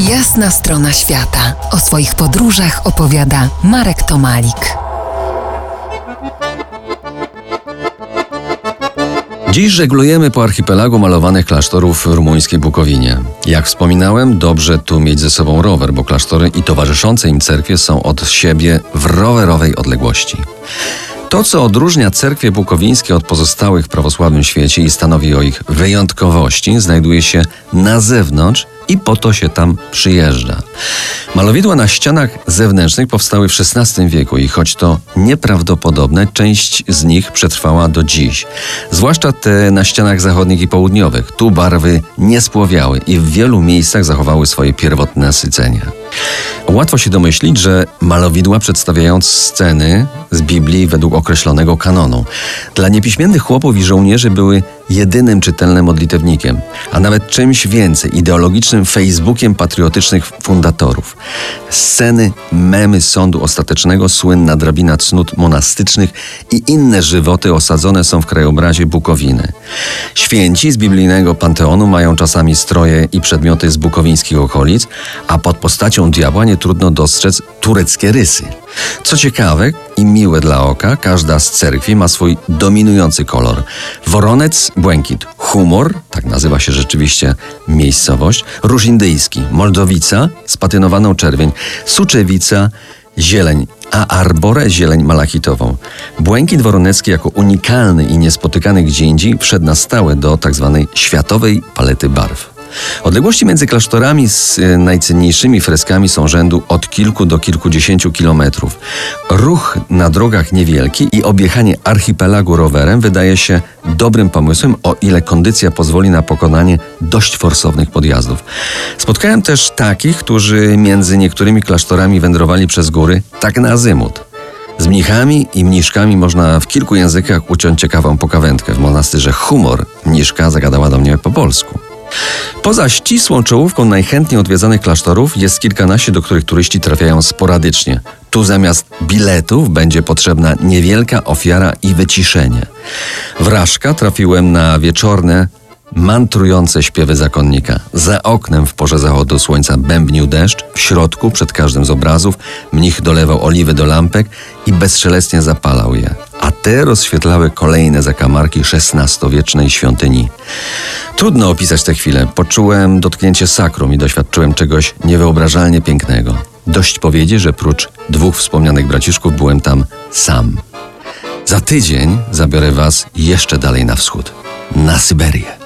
Jasna strona świata. O swoich podróżach opowiada Marek Tomalik. Dziś żeglujemy po archipelagu malowanych klasztorów w rumuńskiej Bukowinie. Jak wspominałem, dobrze tu mieć ze sobą rower, bo klasztory i towarzyszące im cerkwie są od siebie w rowerowej odległości. To, co odróżnia cerkwie bukowińskie od pozostałych w prawosławnym świecie i stanowi o ich wyjątkowości, znajduje się na zewnątrz i po to się tam przyjeżdża. Malowidła na ścianach zewnętrznych powstały w XVI wieku i choć to nieprawdopodobne, część z nich przetrwała do dziś. Zwłaszcza te na ścianach zachodnich i południowych. Tu barwy nie spłowiały i w wielu miejscach zachowały swoje pierwotne nasycenie. Łatwo się domyślić, że malowidła przedstawiają sceny z Biblii według określonego kanonu. Dla niepiśmiennych chłopów i żołnierzy były jedynym czytelnym modlitewnikiem, a nawet czymś więcej ideologicznym Facebookiem patriotycznych fundatorów. Sceny, memy sądu ostatecznego, słynna drabina cnót monastycznych i inne żywoty osadzone są w krajobrazie Bukowiny. Święci z biblijnego panteonu mają czasami stroje i przedmioty z bukowińskich okolic, a pod postacią diabła nie trudno dostrzec tureckie rysy. Co ciekawe i miłe dla oka, każda z cerkwi ma swój dominujący kolor. Woronec błękit, humor, tak nazywa się rzeczywiście miejscowość, róż indyjski, moldowica z patynowaną czerwień, suczewica, zieleń, a arbore zieleń malachitową. Błękit woronecki jako unikalny i niespotykany gdzie indziej wszedł na stałe do tzw. Tak światowej palety barw. Odległości między klasztorami z e, najcenniejszymi freskami są rzędu od kilku do kilkudziesięciu kilometrów. Ruch na drogach niewielki i objechanie archipelagu rowerem wydaje się dobrym pomysłem, o ile kondycja pozwoli na pokonanie dość forsownych podjazdów. Spotkałem też takich, którzy między niektórymi klasztorami wędrowali przez góry, tak na azymut. Z mnichami i mniszkami można w kilku językach uciąć ciekawą pokawędkę. W monastyrze Humor mniszka zagadała do mnie po polsku. Poza ścisłą czołówką najchętniej odwiedzanych klasztorów jest kilkanaście, do których turyści trafiają sporadycznie. Tu zamiast biletów będzie potrzebna niewielka ofiara i wyciszenie. W Raszka trafiłem na wieczorne, mantrujące śpiewy zakonnika. Za oknem w porze zachodu słońca bębnił deszcz, w środku, przed każdym z obrazów, mnich dolewał oliwy do lampek i bezszelestnie zapalał je. A te rozświetlały kolejne zakamarki XVI-wiecznej świątyni. Trudno opisać tę chwilę. Poczułem dotknięcie sakrum i doświadczyłem czegoś niewyobrażalnie pięknego. Dość powiedzieć, że prócz dwóch wspomnianych braciszków byłem tam sam. Za tydzień zabiorę Was jeszcze dalej na wschód, na Syberię.